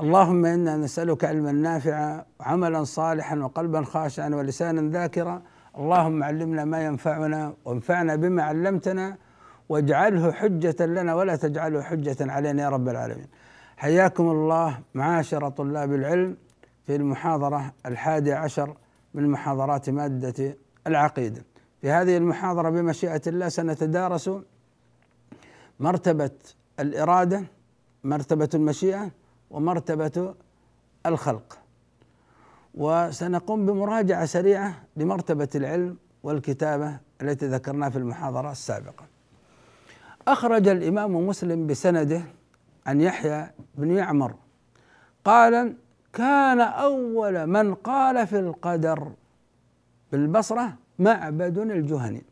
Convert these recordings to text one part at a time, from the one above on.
اللهم إنا نسألك علما نافعا وعملا صالحا وقلبا خاشعا ولسانا ذاكرا. اللهم علمنا ما ينفعنا وانفعنا بما علمتنا واجعله حجة لنا ولا تجعله حجة علينا يا رب العالمين. حياكم الله معاشر طلاب العلم في المحاضرة الحادية عشر من محاضرات مادة العقيدة في هذه المحاضرة بمشيئة الله سنتدارس مرتبة الإرادة مرتبة المشيئة ومرتبة الخلق. وسنقوم بمراجعة سريعة لمرتبة العلم والكتابة التي ذكرناها في المحاضرة السابقة. أخرج الإمام مسلم بسنده عن يحيى بن يعمر قال كان أول من قال في القدر بالبصرة معبد الجهني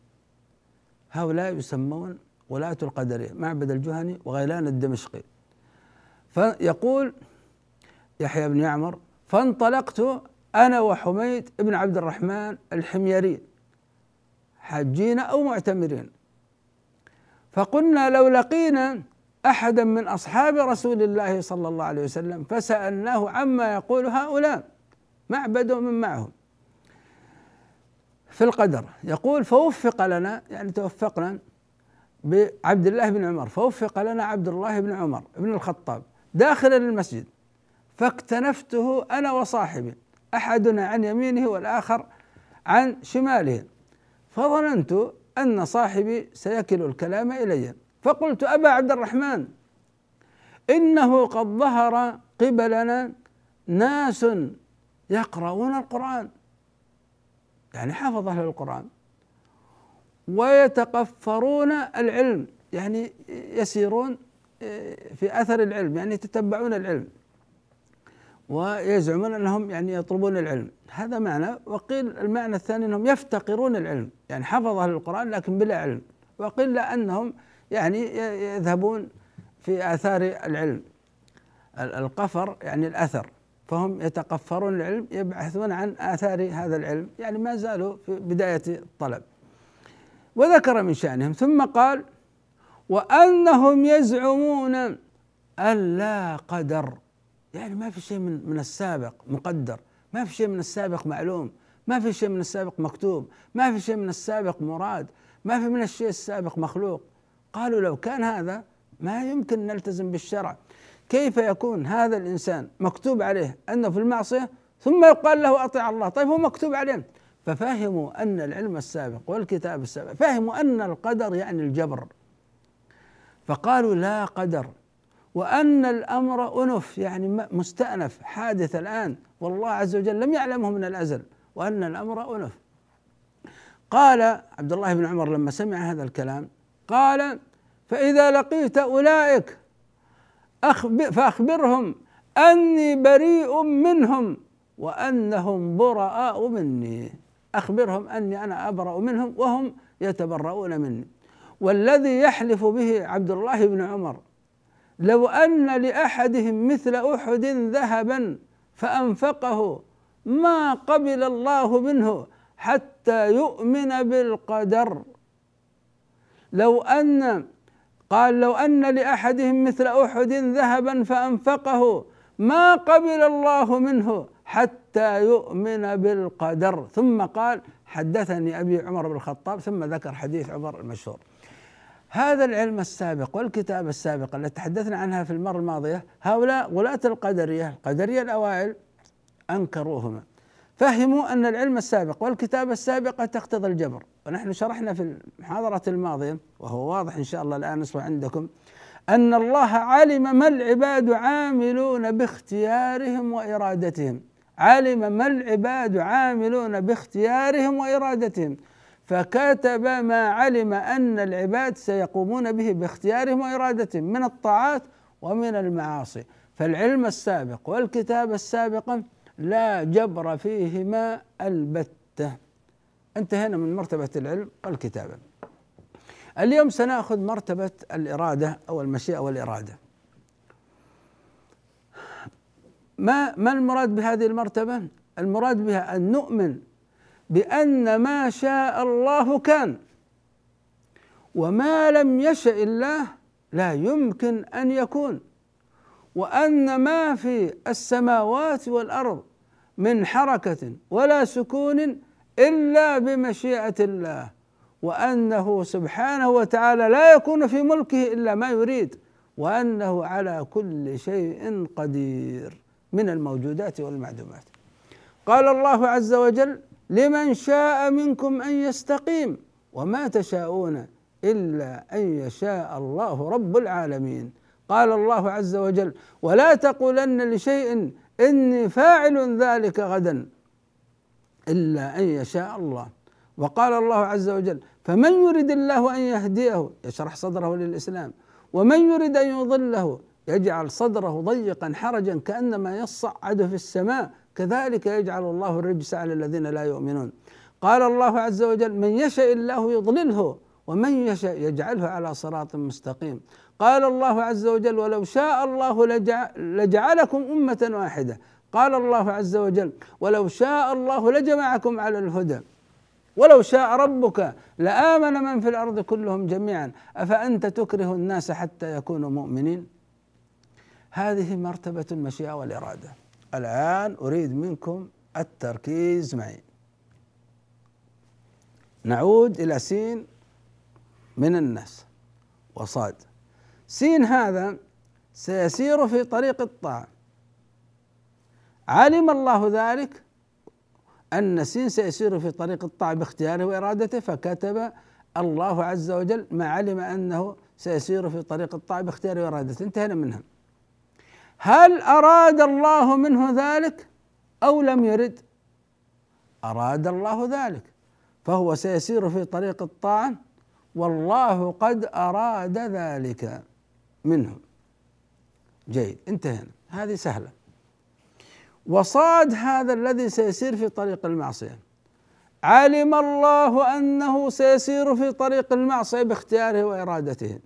هؤلاء يسمون ولاة القدرية معبد الجهني وغيلان الدمشقي. فيقول يحيى بن يعمر فانطلقت أنا وحميد بن عبد الرحمن الحميري حاجين أو معتمرين. فقلنا لو لقينا أحدا من أصحاب رسول الله صلى الله عليه وسلم فسألناه عما يقول هؤلاء معبد من معهم. في القدر يقول فوفق لنا يعني توفقنا بعبد الله بن عمر فوفق لنا عبد الله بن عمر بن الخطاب داخل المسجد. فاكتنفته أنا وصاحبي أحدنا عن يمينه والآخر عن شماله. فظننت أن صاحبي سيكل الكلام إلي. فقلت أبا عبد الرحمن إنه قد ظهر قبلنا ناس يقرؤون القرآن. يعني حفظ أهل القرآن. ويتقفرون العلم يعني يسيرون في أثر العلم يعني يتتبعون العلم ويزعمون أنهم يعني يطلبون العلم. هذا معنى وقيل المعنى الثاني أنهم يفتقرون العلم يعني حفظ أهل القرآن لكن بلا علم وقيل أنهم يعني يذهبون في آثار العلم. القفر يعني الأثر فهم يتقفرون العلم يبحثون عن آثار هذا العلم يعني ما زالوا في بداية الطلب. وذكر من شأنهم ثم قال وأنهم يزعمون أن لا قدر. يعني ما في شيء من من السابق مقدر. ما في شيء من السابق معلوم. ما في شيء من السابق مكتوب. ما في شيء من السابق مراد. ما في من الشيء السابق مخلوق. قالوا لو كان هذا ما يمكن نلتزم بالشرع. كيف يكون هذا الإنسان مكتوب عليه أنه في المعصية ثم يقال له أطيع الله؟ طيب هو مكتوب عليه. ففهموا أن العلم السابق والكتاب السابق فهموا أن القدر يعني الجبر. فقالوا لا قدر. وأن الأمر أنف يعني مستأنف حادث الآن. والله عز وجل لم يعلمه من الأزل. وأن الأمر أنف. قال عبد الله بن عمر لما سمع هذا الكلام قال فإذا لقيت أولئك فأخبرهم أني بريء منهم وأنهم براء مني. أخبرهم أني أنا أبرأ منهم وهم يتبرؤون مني. والذي يحلف به عبد الله بن عمر. لو أن لأحدهم مثل أحد ذهبا فأنفقه ما قبل الله منه حتى يؤمن بالقدر. لو أن قال لو أن لأحدهم مثل أحد ذهبا فأنفقه ما قبل الله منه حتى يؤمن بالقدر. ثم قال حدثني أبي عمر بن الخطاب ثم ذكر حديث عمر المشهور. هذا العلم السابق والكتاب السابق التي تحدثنا عنها في المرة الماضية هؤلاء غلاة القدرية القدرية الأوائل أنكروهما. فهموا أن العلم السابق والكتابة السابقة تقتضي الجبر. ونحن شرحنا في المحاضرة الماضية وهو واضح إن شاء الله الآن يصبح عندكم أن الله علم ما العباد عاملون باختيارهم وإرادتهم. علم ما العباد عاملون باختيارهم وإرادتهم. فكتب ما علم أن العباد سيقومون به باختيارهم وإرادتهم من الطاعات ومن المعاصي. فالعلم السابق والكتاب السابقة لا جبر فيهما البتة. انتهينا من مرتبة العلم والكتابة اليوم سنأخذ مرتبة الإرادة أو المشيئة والإرادة. ما ما المراد بهذه المرتبة؟ المراد بها أن نؤمن بأن ما شاء الله كان. وما لم يشأ الله لا يمكن أن يكون. وأن ما في السماوات والأرض من حركة ولا سكون إلا بمشيئة الله. وأنه سبحانه وتعالى لا يكون في ملكه إلا ما يريد. وأنه على كل شيء قدير من الموجودات والمعدومات. قال الله عز وجل لمن شاء منكم أن يستقيم وما تشاءون إلا أن يشاء الله رب العالمين. قال الله عز وجل ولا تقولن لشيء إني فاعل ذلك غدا إلا أن يشاء الله. وقال الله عز وجل فمن يرد الله أن يهديه يشرح صدره للإسلام ومن يرد أن يضله يجعل صدره ضيقا حرجا كأنما يصعد في السماء كذلك يجعل الله الرجس على الذين لا يؤمنون. قال الله عز وجل من يشاء الله يضلله ومن يشاء يجعله على صراط مستقيم. قال الله عز وجل ولو شاء الله لجعلكم أمة واحدة. قال الله عز وجل ولو شاء الله لجمعكم على الهدى. ولو شاء ربك لآمن من في الأرض كلهم جميعا. أفأنت تكره الناس حتى يكونوا مؤمنين؟ هذه مرتبة المشيئة والإرادة. الآن أريد منكم التركيز معي. نعود إلى سين من الناس وصاد. سين هذا سيسير في طريق الطاعة. علم الله ذلك أن سين سيسير في طريق الطاعة باختياره وإرادته فكتب الله عز وجل ما علم أنه سيسير في طريق الطاعة باختياره وإرادته. انتهينا منها. هل أراد الله منه ذلك أو لم يرد؟ أراد الله ذلك فهو سيسير في طريق الطاعة والله قد أراد ذلك منه. جيد انتهينا هذه سهلة. وصاد هذا الذي سيسير في طريق المعصية. علم الله أنه سيسير في طريق المعصية باختياره وإرادته.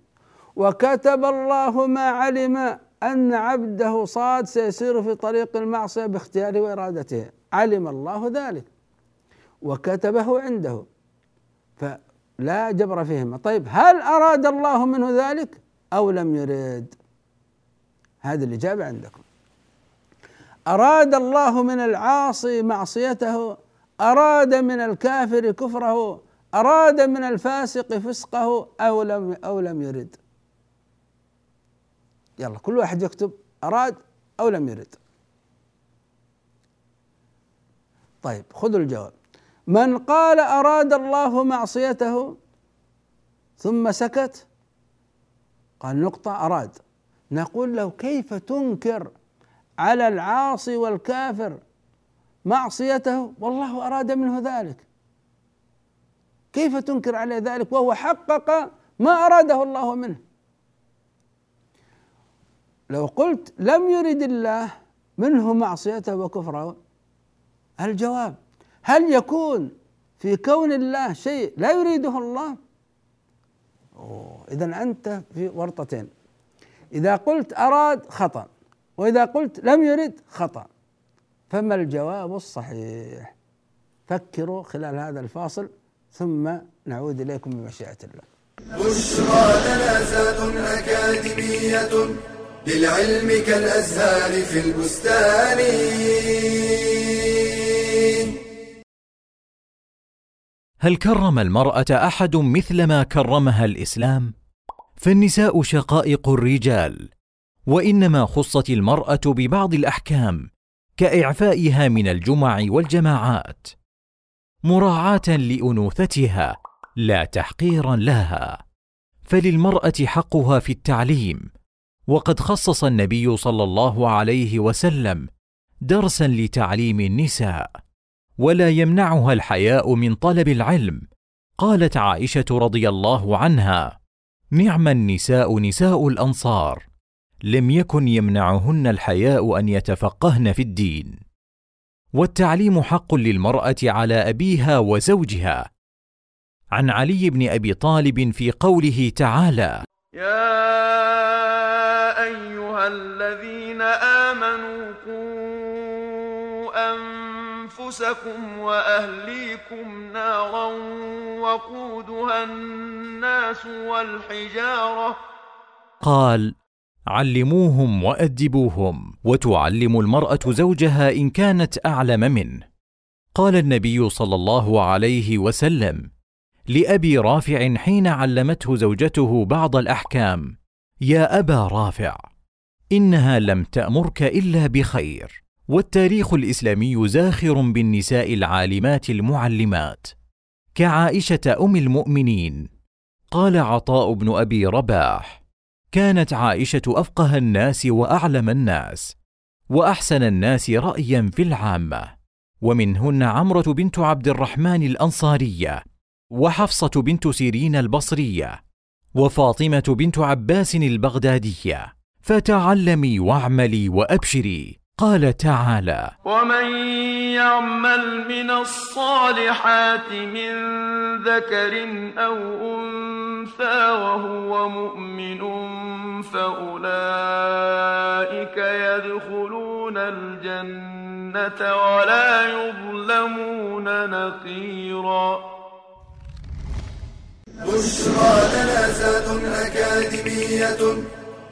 وكتب الله ما علم أن عبده صاد سيسير في طريق المعصية باختياره وإرادته. علم الله ذلك وكتبه عنده. فلا جبر فيهما. طيب هل أراد الله منه ذلك أو لم يرد؟ هذه الإجابة عندكم. أراد الله من العاصي معصيته أراد من الكافر كفره أراد من الفاسق فسقه أو لم أو لم يرد؟ يلا كل واحد يكتب أراد أو لم يرد. طيب خذوا الجواب. من قال أراد الله معصيته ثم سكت قال نقطة أراد. نقول له كيف تنكر على العاصي والكافر معصيته؟ والله أراد منه ذلك. كيف تنكر عليه ذلك؟ وهو حقق ما أراده الله منه. لو قلت لم يرد الله منه معصيته وكفره الجواب؟ هل يكون في كون الله شيء لا يريده الله؟ إذا أنت في ورطتين. إذا قلت أراد خطأ وإذا قلت لم يرد خطأ فما الجواب الصحيح؟ فكروا خلال هذا الفاصل ثم نعود إليكم بمشيئة الله. بشرى لنا أكاديمية. للعلم كالأزهار في البستان هل كرم المرأة أحد مثل ما كرمها الإسلام؟ فالنساء شقائق الرجال وإنما خصت المرأة ببعض الأحكام كإعفائها من الجمع والجماعات مراعاة لأنوثتها لا تحقيرا لها فللمرأة حقها في التعليم وقد خصص النبي صلى الله عليه وسلم درسا لتعليم النساء ولا يمنعها الحياء من طلب العلم. قالت عائشة رضي الله عنها نعم النساء نساء الأنصار لم يكن يمنعهن الحياء أن يتفقهن في الدين. والتعليم حق للمرأة على أبيها وزوجها. عن علي بن أبي طالب في قوله تعالى يا أيها الذين آمنوا قوا أنفسكم وأهليكم نارا وقودها الناس والحجارة. قال علموهم وأدبوهم وتعلم المرأة زوجها إن كانت أعلم منه. قال النبي صلى الله عليه وسلم لأبي رافع حين علمته زوجته بعض الأحكام. يا أبا رافع إنها لم تأمرك إلا بخير والتاريخ الإسلامي زاخر بالنساء العالمات المعلمات. كعائشة أم المؤمنين قال عطاء بن أبي رباح كانت عائشة أفقه الناس وأعلم الناس وأحسن الناس رايا في العامة. ومنهن عمرة بنت عبد الرحمن الأنصارية وحفصة بنت سيرين البصرية. وفاطمة بنت عباس البغدادية. فتعلمي واعملي وأبشري. قال تعالى ومن يعمل من الصالحات من ذكر أو أنثى وهو مؤمن فأولئك يدخلون الجنة ولا يظلمون نقيرا. بشرى لنا أكاديمية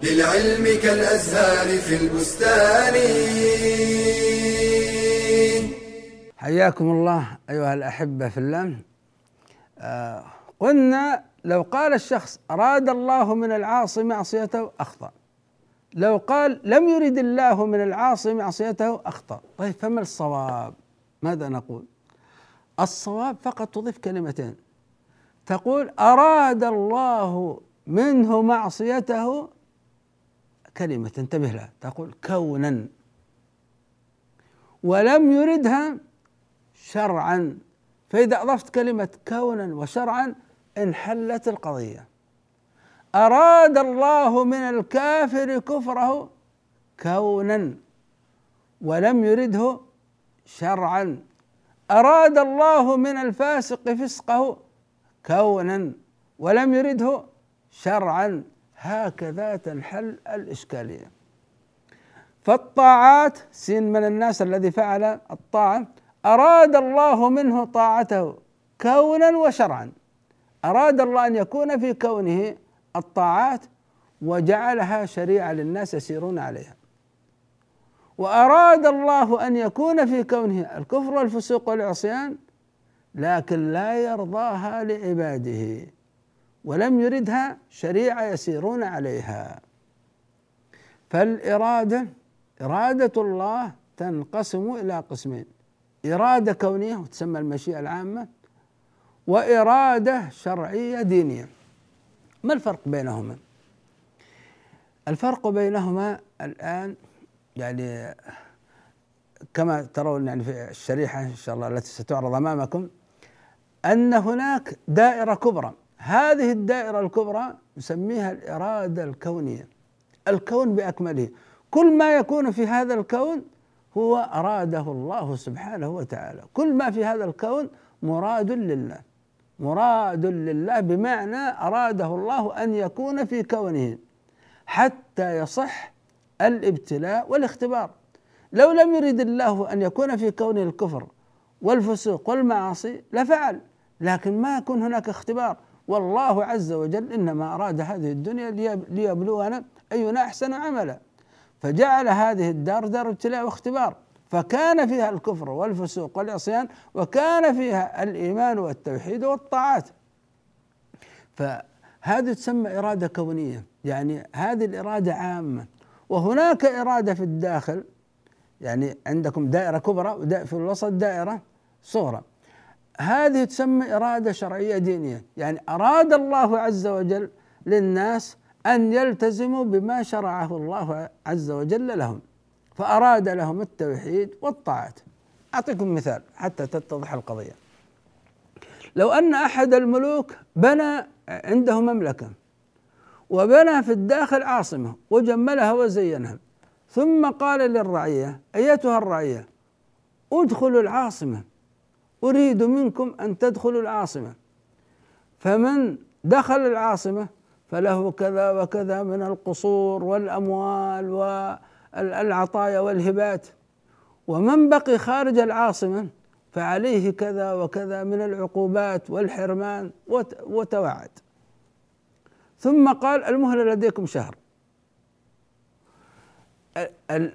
للعلم كالأزهار في البستان. حياكم الله أيها الأحبة في الله. آه قلنا لو قال الشخص أراد الله من العاصي معصيته أخطأ. لو قال لم يرد الله من العاصي معصيته أخطأ. طيب فما الصواب؟ ماذا نقول؟ الصواب فقط تضيف كلمتين. تقول أراد الله منه معصيته؟ كلمة انتبه لها تقول كونا. ولم يردها شرعا. فإذا أضفت كلمة كونا وشرعا انحلت القضية. أراد الله من الكافر كفره كونا ولم يرده شرعا. أراد الله من الفاسق فسقه كونا ولم يرده شرعا. هكذا تنحل الإشكالية. فالطاعات سين من الناس الذي فعل الطاعة أراد الله منه طاعته كونا وشرعا. أراد الله أن يكون في كونه الطاعات وجعلها شريعة للناس يسيرون عليها. وأراد الله أن يكون في كونه الكفر والفسوق والعصيان لكن لا يرضاها لعباده ولم يردها شريعة يسيرون عليها. فالإرادة إرادة الله تنقسم إلى قسمين. إرادة كونية وتسمى المشيئة العامة وإرادة شرعية دينية. ما الفرق بينهما؟ الفرق بينهما الآن يعني كما ترون يعني في الشريحة إن شاء الله التي ستعرض أمامكم أن هناك دائرة كبرى. هذه الدائرة الكبرى نسميها الإرادة الكونية الكون بأكمله. كل ما يكون في هذا الكون هو أراده الله سبحانه وتعالى. كل ما في هذا الكون مراد لله مراد لله بمعنى أراده الله أن يكون في كونه حتى يصح الابتلاء والاختبار. لو لم يرد الله أن يكون في كونه الكفر والفسوق والمعاصي لفعل. لكن ما يكون هناك اختبار. والله عز وجل إنما أراد هذه الدنيا ليبلونا أينا أحسن عملا. فجعل هذه الدار دار ابتلاء واختبار. فكان فيها الكفر والفسوق والعصيان وكان فيها الإيمان والتوحيد والطاعات. فهذه تسمى إرادة كونية. يعني هذه الإرادة عامة. وهناك إرادة في الداخل. يعني عندكم دائرة كبرى في الوسط دائرة صغرى. هذه تسمى إرادة شرعية دينية. يعني أراد الله عز وجل للناس أن يلتزموا بما شرعه الله عز وجل لهم فأراد لهم التوحيد والطاعات أعطيكم مثال حتى تتضح القضية. لو أن أحد الملوك بنى عنده مملكة وبنى في الداخل عاصمة وجملها وزينها ثم قال للرعية أيتها الرعية؟ أدخلوا العاصمة. أريد منكم أن تدخلوا العاصمة. فمن دخل العاصمة فله كذا وكذا من القصور والأموال والعطايا والهبات. ومن بقي خارج العاصمة فعليه كذا وكذا من العقوبات والحرمان وتوعد. ثم قال المهلة لديكم شهر.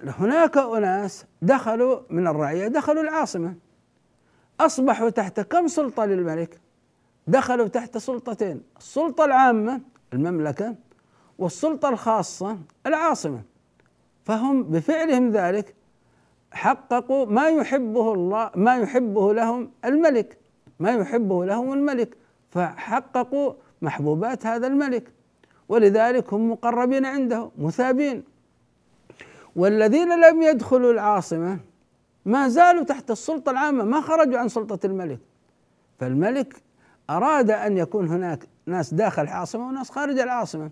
هناك أناس دخلوا من الرعية دخلوا العاصمة. أصبحوا تحت كم سلطة للملك؟ دخلوا تحت سلطتين السلطة العامة المملكة والسلطة الخاصة العاصمة. فهم بفعلهم ذلك حققوا ما يحبه الله ما يحبه لهم الملك ما يحبه لهم الملك. فحققوا محبوبات هذا الملك ولذلك هم مقربين عنده مثابين. والذين لم يدخلوا العاصمة ما زالوا تحت السلطة العامة ما خرجوا عن سلطة الملك. فالملك أراد أن يكون هناك ناس داخل العاصمة وناس خارج العاصمة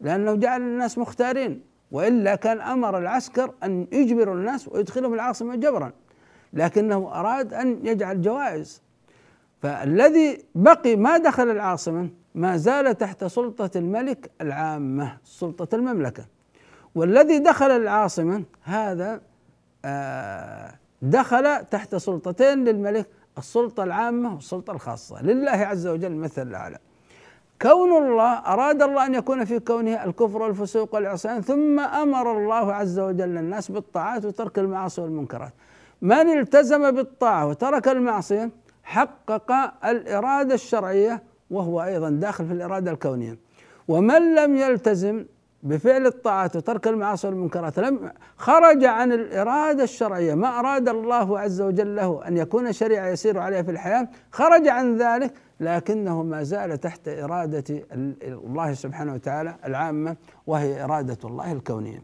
لأنه جعل الناس مختارين. وإلا كان أمر العسكر أن يجبروا الناس ويدخلهم العاصمة جبرا. لكنه أراد أن يجعل جوائز. فالذي بقي ما دخل العاصمة ما زال تحت سلطة الملك العامة سلطة المملكة. والذي دخل العاصمة هذا آه، دخل تحت سلطتين للملك السلطة العامة والسلطة الخاصة. لله عز وجل المثل الأعلى. كون الله أراد الله أن يكون في كونه الكفر والفسوق والعصيان ثم أمر الله عز وجل الناس بالطاعات وترك المعاصي والمنكرات. من التزم بالطاعة وترك المعصية حقق الإرادة الشرعية وهو أيضا داخل في الإرادة الكونية. ومن لم يلتزم بفعل الطاعات وترك المعاصي والمنكرات لم خرج عن الإرادة الشرعية ما أراد الله عز وجل له أن يكون شريعة يسير عليها في الحياة خرج عن ذلك لكنه ما زال تحت إرادة الله سبحانه وتعالى العامة وهي إرادة الله الكونية.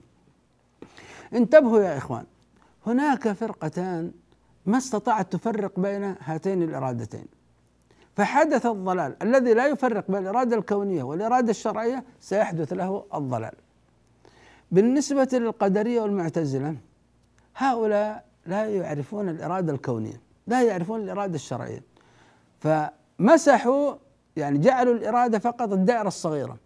انتبهوا يا إخوان هناك فرقتان ما استطاعت تفرق بين هاتين الإرادتين. فحدث الضلال الذي لا يفرق بين الإرادة الكونية والإرادة الشرعية سيحدث له الضلال. بالنسبة للقدرية والمعتزلة هؤلاء لا يعرفون الإرادة الكونية لا يعرفون الإرادة الشرعية. فمسحوا يعني جعلوا الإرادة فقط الدائرة الصغيرة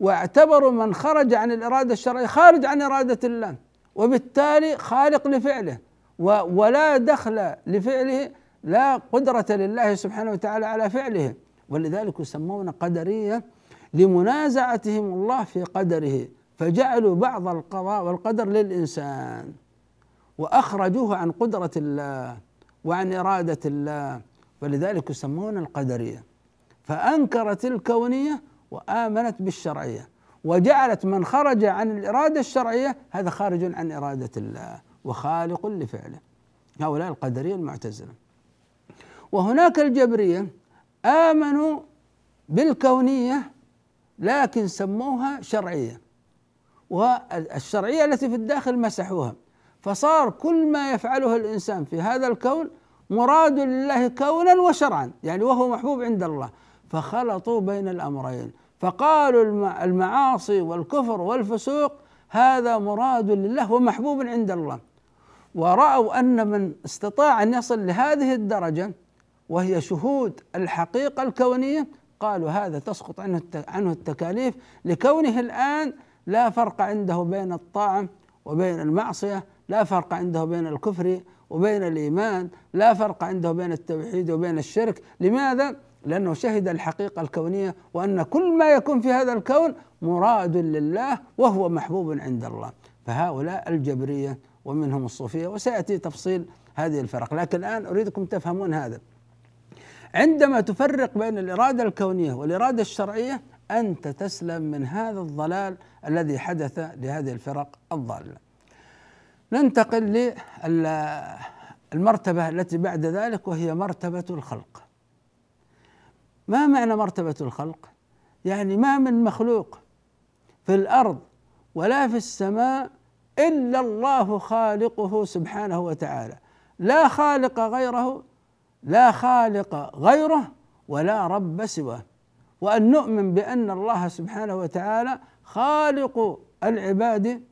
واعتبروا من خرج عن الإرادة الشرعية خارج عن إرادة الله وبالتالي خالق لفعله ولا دخل لفعله لا قدرة لله سبحانه وتعالى على فعله. ولذلك يسمون قدرية لمنازعتهم الله في قدره. فجعلوا بعض القضاء والقدر للإنسان وأخرجوه عن قدرة الله وعن إرادة الله. ولذلك يسمون القدرية. فأنكرت الكونية وآمنت بالشرعية وجعلت من خرج عن الإرادة الشرعية هذا خارج عن إرادة الله وخالق لفعله. هؤلاء القدرية المعتزلة. وهناك الجبرية آمنوا بالكونية لكن سموها شرعية. والشرعية التي في الداخل مسحوها. فصار كل ما يفعله الإنسان في هذا الكون مراد لله كونا وشرعا يعني وهو محبوب عند الله. فخلطوا بين الأمرين. فقالوا المعاصي والكفر والفسوق هذا مراد لله ومحبوب عند الله. ورأوا أن من استطاع أن يصل لهذه الدرجة وهي شهود الحقيقة الكونية قالوا هذا تسقط عنه عنه التكاليف لكونه الآن لا فرق عنده بين الطاعة وبين المعصية لا فرق عنده بين الكفر وبين الإيمان لا فرق عنده بين التوحيد وبين الشرك. لماذا؟ لأنه شهد الحقيقة الكونية وأن كل ما يكون في هذا الكون مراد لله وهو محبوب عند الله. فهؤلاء الجبرية ومنهم الصوفية وسيأتي تفصيل هذه الفرق. لكن الآن أريدكم تفهمون هذا. عندما تفرق بين الإرادة الكونية والإرادة الشرعية أنت تسلم من هذا الضلال الذي حدث لهذه الفرق الضالة. ننتقل للمرتبة التي بعد ذلك وهي مرتبة الخلق ما معنى مرتبة الخلق؟ يعني ما من مخلوق في الأرض ولا في السماء إلا الله خالقه سبحانه وتعالى لا خالق غيره لا خالق غيره ولا رب سواه. وأن نؤمن بأن الله سبحانه وتعالى خالق العباد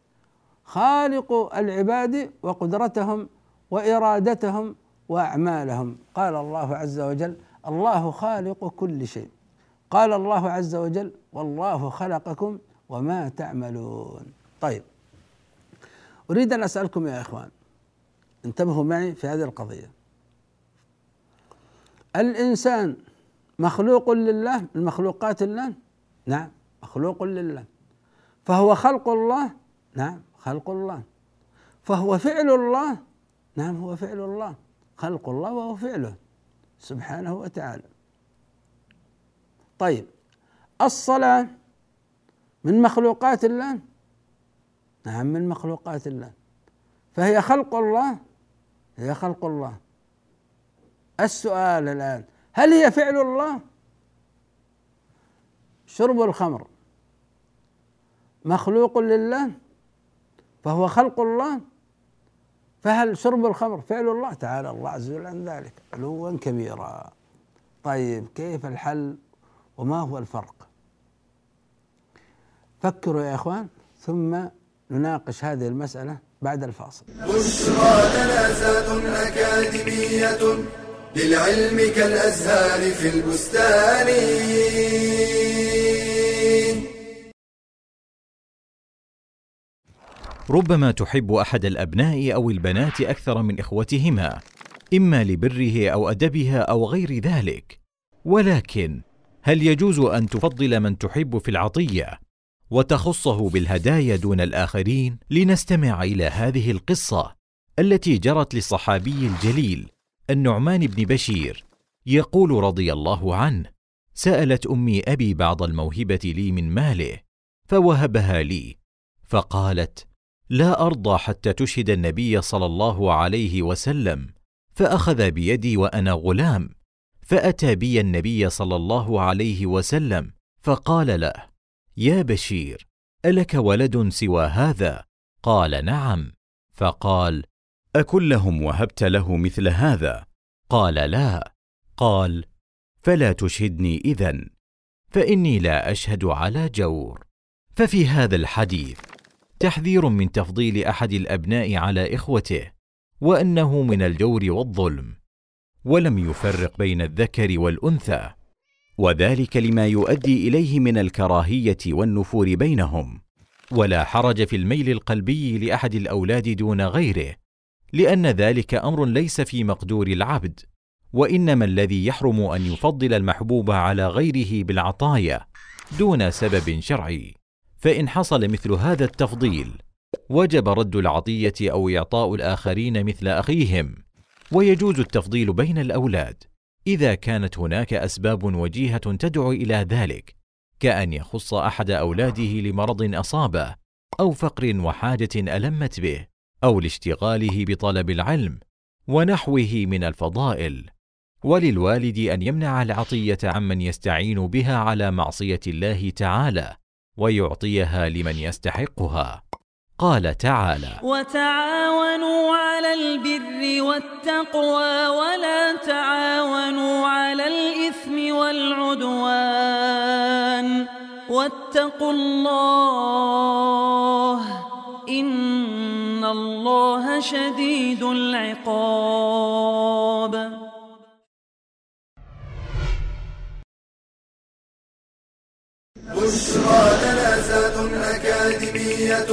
خالق العباد وقدرتهم وإرادتهم وأعمالهم. قال الله عز وجل الله خالق كل شيء قال الله عز وجل والله خلقكم وما تعملون طيب أريد أن أسألكم يا إخوان انتبهوا معي في هذه القضية. الإنسان مخلوق لله من مخلوقات الله نعم مخلوق لله. فهو خلق الله نعم خلق الله. فهو فعل الله نعم هو فعل الله. خلق الله وهو فعله سبحانه وتعالى. طيب الصلاة من مخلوقات الله؟ نعم من مخلوقات الله. فهي خلق الله هي خلق الله. السؤال الآن هل هي فعل الله؟ شرب الخمر مخلوق لله فهو خلق الله فهل شرب الخمر فعل الله؟ تعالى الله عز وجل عن ذلك علوا كبيرا. طيب كيف الحل وما هو الفرق؟ فكروا يا إخوان ثم نناقش هذه المسألة بعد الفاصل. بشرى أكاديمية. للعلم كالأزهار في البستان. ربما تحب أحد الأبناء أو البنات أكثر من إخوتهما إما لبره أو أدبها أو غير ذلك. ولكن هل يجوز أن تفضل من تحب في العطية وتخصه بالهدايا دون الآخرين؟ لنستمع إلى هذه القصة التي جرت للصحابي الجليل. النعمان بن بشير يقول رضي الله عنه سألت أمي أبي بعض الموهبة لي من ماله فوهبها لي فقالت لا أرضى حتى تشهد النبي صلى الله عليه وسلم فأخذ بيدي وأنا غلام فأتى بي النبي صلى الله عليه وسلم فقال له يا بشير ألك ولد سوى هذا؟ قال نعم. فقال اكلهم وهبت له مثل هذا؟ قال لا. قال فلا تشهدني إذن فإني لا أشهد على جور. ففي هذا الحديث تحذير من تفضيل أحد الأبناء على إخوته وأنه من الجور والظلم ولم يفرق بين الذكر والأنثى وذلك لما يؤدي إليه من الكراهية والنفور بينهم. ولا حرج في الميل القلبي لأحد الأولاد دون غيره. لأن ذلك أمر ليس في مقدور العبد وإنما الذي يحرم أن يفضل المحبوب على غيره بالعطايا دون سبب شرعي. فإن حصل مثل هذا التفضيل وجب رد العطية أو إعطاء الآخرين مثل أخيهم ويجوز التفضيل بين الأولاد. إذا كانت هناك أسباب وجيهة تدعو إلى ذلك كأن يخص أحد أولاده لمرض أصابه أو فقر وحاجة ألمت به. أو لاشتغاله بطلب العلم ونحوه من الفضائل. وللوالد أن يمنع العطية عمن يستعين بها على معصية الله تعالى ويعطيها لمن يستحقها. قال تعالى وتعاونوا على البر والتقوى ولا تعاونوا على الإثم والعدوان. واتقوا الله إن الله شديد العقاب. بشرى لنا أكاديمية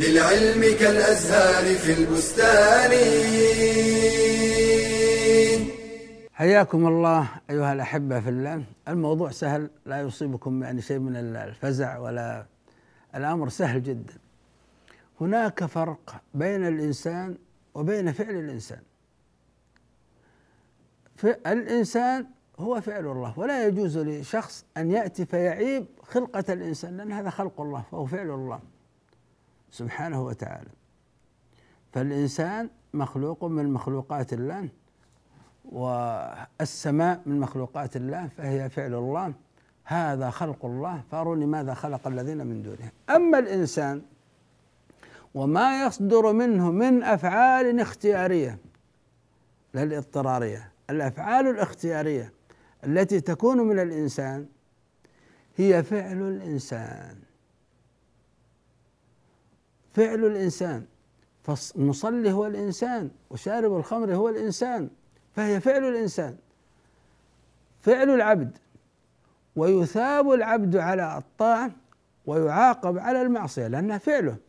للعلم كالأزهار في البستان. حياكم الله أيها الأحبة في الله. الموضوع سهل لا يصيبكم يعني شيء من الفزع ولا الأمر سهل جدا. هناك فرق بين الإنسان وبين فعل الإنسان. الإنسان هو فعل الله ولا يجوز لشخص أن يأتي فيعيب خلقة الإنسان لأن هذا خلق الله فهو فعل الله سبحانه وتعالى. فالإنسان مخلوق من مخلوقات الله والسماء من مخلوقات الله فهي فعل الله. هذا خلق الله فأروني ماذا خلق الذين من دونه أما الإنسان وما يصدر منه من أفعال اختيارية لا الاضطرارية الأفعال الاختيارية التي تكون من الإنسان هي فعل الإنسان. فعل الإنسان فالمصلي هو الإنسان وشارب الخمر هو الإنسان فهي فعل الإنسان. فعل العبد ويثاب العبد على الطاعة ويعاقب على المعصية لأنها فعله.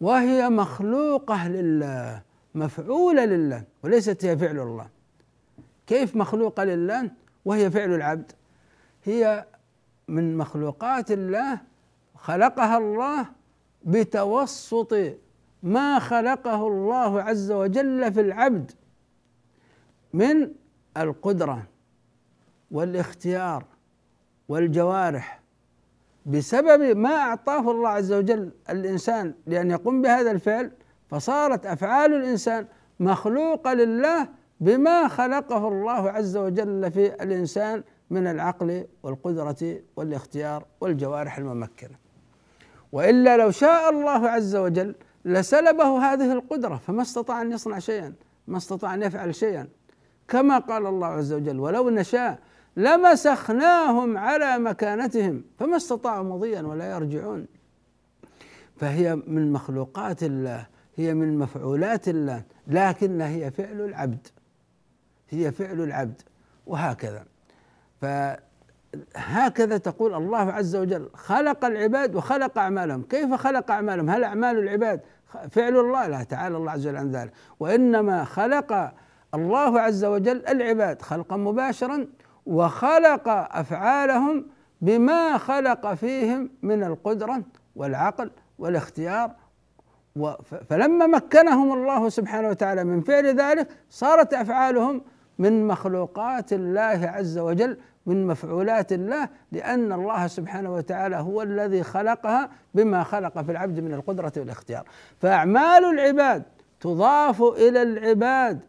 وهي مخلوقة لله مفعولة لله وليست هي فعل الله. كيف مخلوقة لله وهي فعل العبد؟ هي من مخلوقات الله خلقها الله بتوسط ما خلقه الله عز وجل في العبد من القدرة والاختيار والجوارح بسبب ما أعطاه الله عز وجل الإنسان لأن يقوم بهذا الفعل فصارت أفعال الإنسان مخلوقة لله بما خلقه الله عز وجل في الإنسان من العقل والقدرة والاختيار والجوارح الممكنة. وإلا لو شاء الله عز وجل لسلبه هذه القدرة فما استطاع أن يصنع شيئا ما استطاع أن يفعل شيئا. كما قال الله عز وجل ولو نشاء لمسخناهم على مكانتهم فما استطاعوا مضيا ولا يرجعون. فهي من مخلوقات الله هي من مفعولات الله لكنها هي فعل العبد. هي فعل العبد وهكذا. فهكذا تقول الله عز وجل خلق العباد وخلق أعمالهم. كيف خلق أعمالهم؟ هل أعمال العباد فعل الله؟ لا تعالى الله عز وجل عن ذلك. وإنما خلق الله عز وجل العباد خلقا مباشرا وخلق أفعالهم بما خلق فيهم من القدرة والعقل والاختيار. فلما مكنهم الله سبحانه وتعالى من فعل ذلك صارت أفعالهم من مخلوقات الله عز وجل من مفعولات الله لأن الله سبحانه وتعالى هو الذي خلقها بما خلق في العبد من القدرة والاختيار. فأعمال العباد تضاف إلى العباد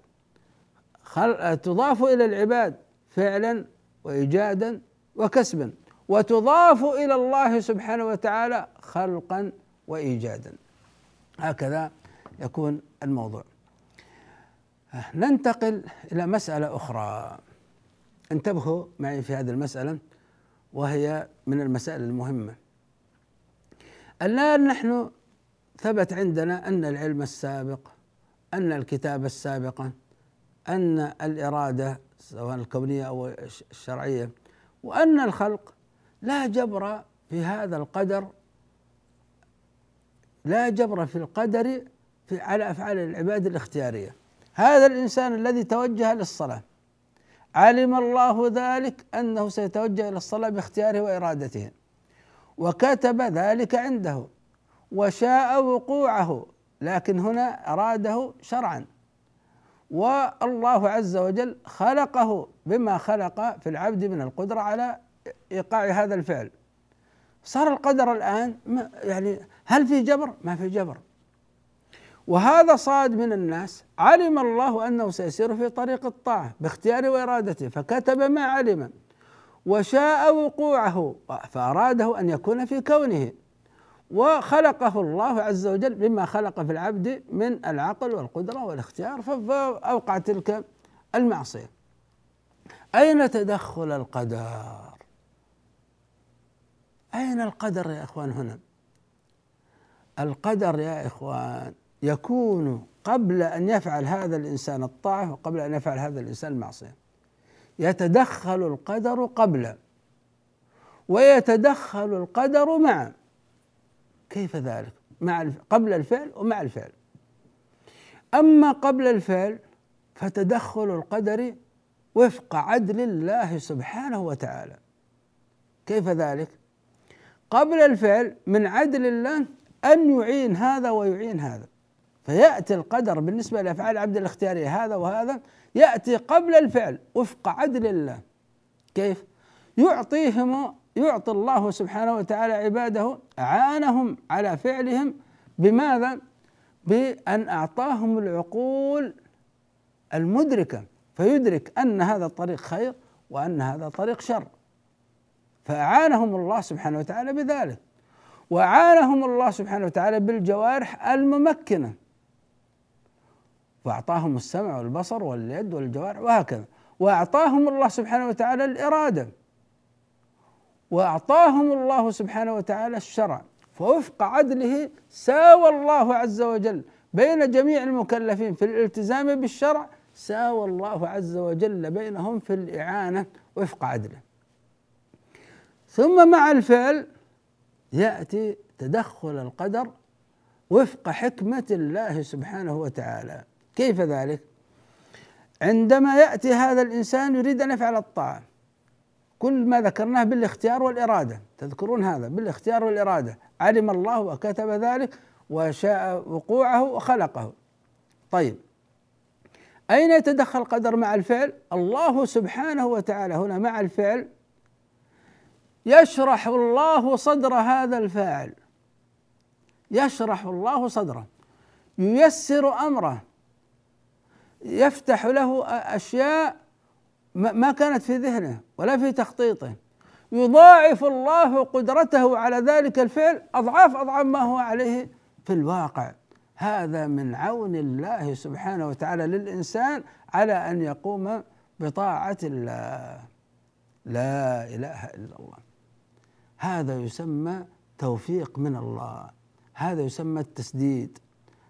تضاف إلى العباد فعلا وايجادا وكسبا. وتضاف إلى الله سبحانه وتعالى خلقا وايجادا. هكذا يكون الموضوع. ننتقل إلى مسألة أخرى. انتبهوا معي في هذه المسألة وهي من المسائل المهمة. الآن نحن ثبت عندنا أن العلم السابق أن الكتاب السابقه أن الإرادة سواء الكونية أو الشرعية. وأن الخلق لا جبر في هذا القدر لا جبر في القدر في على أفعال العباد الاختيارية. هذا الإنسان الذي توجه للصلاة علم الله ذلك أنه سيتوجه إلى الصلاة باختياره وإرادته. وكتب ذلك عنده. وشاء وقوعه. لكن هنا أراده شرعا. والله عز وجل خلقه بما خلق في العبد من القدرة على إيقاع هذا الفعل. صار القدر الآن يعني هل في جبر؟ ما في جبر. وهذا صاد من الناس علم الله أنه سيسير في طريق الطاعة باختياره وإرادته فكتب ما علم وشاء وقوعه فأراده أن يكون في كونه. وخلقه الله عز وجل بما خلق في العبد من العقل والقدرة والاختيار فأوقع تلك المعصية. أين تدخل القدر؟ أين القدر يا إخوان هنا؟ القدر يا إخوان يكون قبل أن يفعل هذا الإنسان الطاعة وقبل أن يفعل هذا الإنسان المعصية. يتدخل القدر قبل ويتدخل القدر معا كيف ذلك؟ مع قبل الفعل ومع الفعل. أما قبل الفعل فتدخل القدر وفق عدل الله سبحانه وتعالى. كيف ذلك؟ قبل الفعل من عدل الله أن يعين هذا ويعين هذا. فيأتي القدر بالنسبة لأفعال العبد الاختيارية هذا وهذا يأتي قبل الفعل وفق عدل الله. كيف؟ يعطيهم يعطي الله سبحانه وتعالى عباده أعانهم على فعلهم بماذا؟ بأن أعطاهم العقول المدركة فيدرك أن هذا الطريق خير وأن هذا طريق شر. فأعانهم الله سبحانه وتعالى بذلك. وأعانهم الله سبحانه وتعالى بالجوارح الممكنة. وأعطاهم السمع والبصر واليد والجوارح وهكذا. وأعطاهم الله سبحانه وتعالى الإرادة. وأعطاهم الله سبحانه وتعالى الشرع. فوفق عدله ساوى الله عز وجل بين جميع المكلفين في الالتزام بالشرع ساوى الله عز وجل بينهم في الإعانة وفق عدله. ثم مع الفعل يأتي تدخل القدر وفق حكمة الله سبحانه وتعالى. كيف ذلك؟ عندما يأتي هذا الإنسان يريد أن يفعل الطاعة. كل ما ذكرناه بالاختيار والإرادة. تذكرون هذا بالاختيار والإرادة. علم الله وكتب ذلك وشاء وقوعه وخلقه. طيب. أين يتدخل القدر مع الفعل؟ الله سبحانه وتعالى هنا مع الفعل يشرح الله صدر هذا الفاعل. يشرح الله صدره. ييسر أمره. يفتح له أشياء ما كانت في ذهنه ولا في تخطيطه. يضاعف الله قدرته على ذلك الفعل أضعاف أضعاف ما هو عليه في الواقع. هذا من عون الله سبحانه وتعالى للإنسان على أن يقوم بطاعة الله. لا إله إلا الله. هذا يسمى توفيق من الله. هذا يسمى التسديد.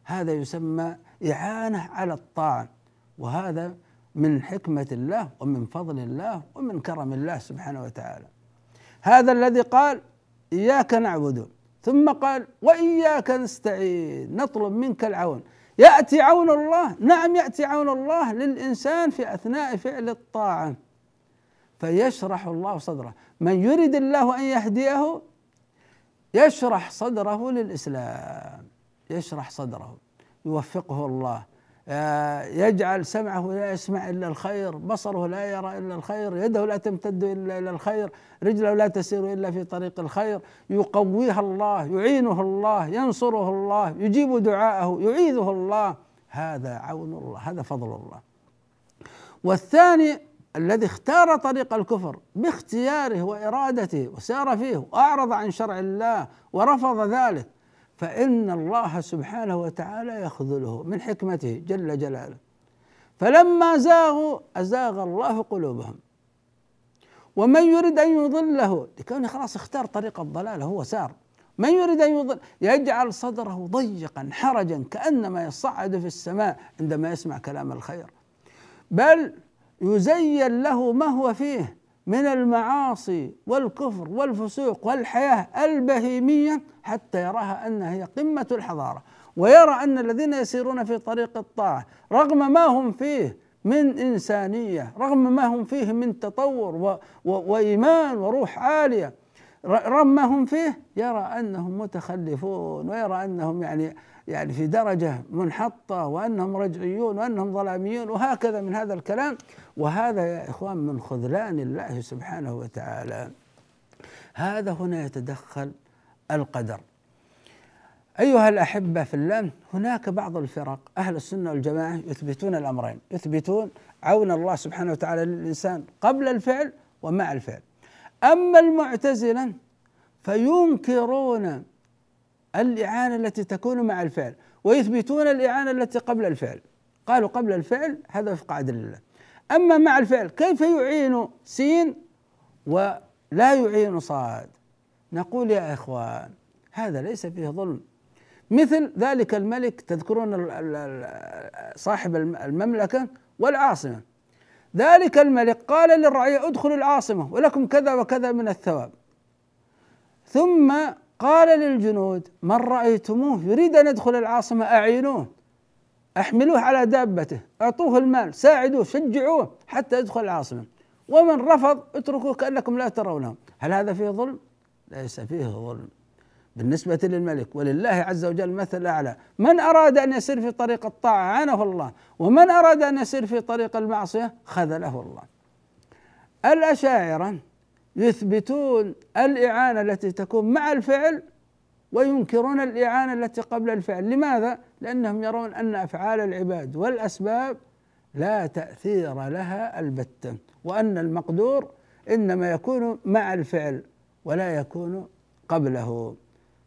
هذا يسمى إعانة على الطاعة. وهذا من حكمة الله ومن فضل الله ومن كرم الله سبحانه وتعالى. هذا الذي قال إياك نعبد. ثم قال وإياك نستعين. نطلب منك العون. يأتي عون الله. نعم يأتي عون الله للإنسان في أثناء فعل الطاعة. فيشرح الله صدره. من يرد الله أن يهديه يشرح صدره للإسلام. يشرح صدره. يوفقه الله. يجعل سمعه لا يسمع إلا الخير، بصره لا يرى إلا الخير، يده لا تمتد إلا إلى الخير، رجله لا تسير إلا في طريق الخير، يقويها الله، يعينه الله، ينصره الله، يجيب دعاءه، يعيذه الله، هذا عون الله، هذا فضل الله. والثاني الذي اختار طريق الكفر باختياره وإرادته وسار فيه وأعرض عن شرع الله ورفض ذلك. فإن الله سبحانه وتعالى يخذله من حكمته جل جلاله. فلما زاغوا أزاغ الله قلوبهم. ومن يريد أن يضله لكونه خلاص اختار طريق الضلال هو سار. من يريد أن يضل يجعل صدره ضيقا حرجا كأنما يصعد في السماء عندما يسمع كلام الخير. بل يزين له ما هو فيه. من المعاصي والكفر والفسوق والحياة البهيمية حتى يراها أنها هي قمة الحضارة ويرى أن الذين يسيرون في طريق الطاعة رغم ما هم فيه من إنسانية رغم ما هم فيه من تطور و و وإيمان وروح عالية رغم ما هم فيه يرى أنهم متخلفون ويرى أنهم يعني يعني في درجة منحطة وأنهم رجعيون وأنهم ظلاميون وهكذا من هذا الكلام. وهذا يا إخوان من خذلان الله سبحانه وتعالى. هذا هنا يتدخل القدر. أيها الأحبة في الله هناك بعض الفرق أهل السنة والجماعة يثبتون الأمرين. يثبتون عون الله سبحانه وتعالى للإنسان قبل الفعل ومع الفعل. أما المعتزلة فينكرون الإعانة التي تكون مع الفعل ويثبتون الإعانة التي قبل الفعل. قالوا قبل الفعل هذا وفق عدل الله. أما مع الفعل كيف يعين سين ولا يعين صاد؟ نقول يا إخوان هذا ليس فيه ظلم. مثل ذلك الملك تذكرون صاحب المملكة والعاصمة. ذلك الملك قال للرعية ادخلوا العاصمة ولكم كذا وكذا من الثواب. ثم قال للجنود من رأيتموه يريد أن يدخل العاصمة أعينوه. أحملوه على دابته أعطوه المال ساعدوه شجعوه حتى يدخل العاصمة. ومن رفض اتركوه كأنكم لا ترونه هل هذا فيه ظلم؟ ليس فيه ظلم. بالنسبة للملك ولله عز وجل مثل أعلى. من أراد أن يسير في طريق الطاعة عانه الله ومن أراد أن يسير في طريق المعصية خذله الله. الأشاعرة يثبتون الإعانة التي تكون مع الفعل وينكرون الإعانة التي قبل الفعل لماذا؟ لأنهم يرون أن أفعال العباد والأسباب لا تأثير لها البتة وأن المقدور إنما يكون مع الفعل ولا يكون قبله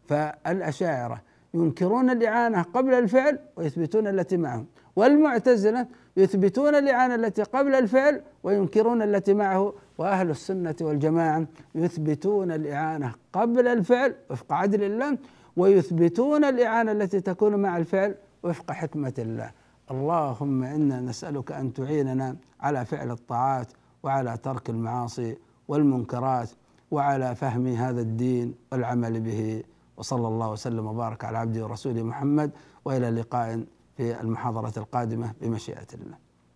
فالأشاعرة ينكرون الإعانة قبل الفعل ويثبتون التي معهم والمعتزلة يثبتون الإعانة التي قبل الفعل وينكرون التي معه وأهل السنة والجماعة يثبتون الإعانة قبل الفعل وفق عدل الله ويثبتون الإعانة التي تكون مع الفعل وفق حكمة الله اللهم إنا نسألك أن تعيننا على فعل الطاعات وعلى ترك المعاصي والمنكرات وعلى فهم هذا الدين والعمل به وصلى الله وسلم وبارك على عبده ورسوله محمد وإلى لقاء في المحاضرة القادمة بمشيئة الله.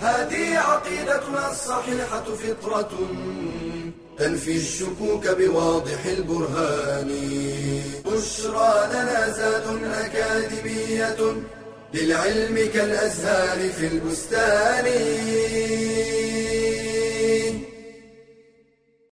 هذه عقيدتنا الصحيحة فطرة تنفي الشكوك بواضح البرهان. بشرى لنا زاد أكاديمية للعلم كالأزهار في البستان.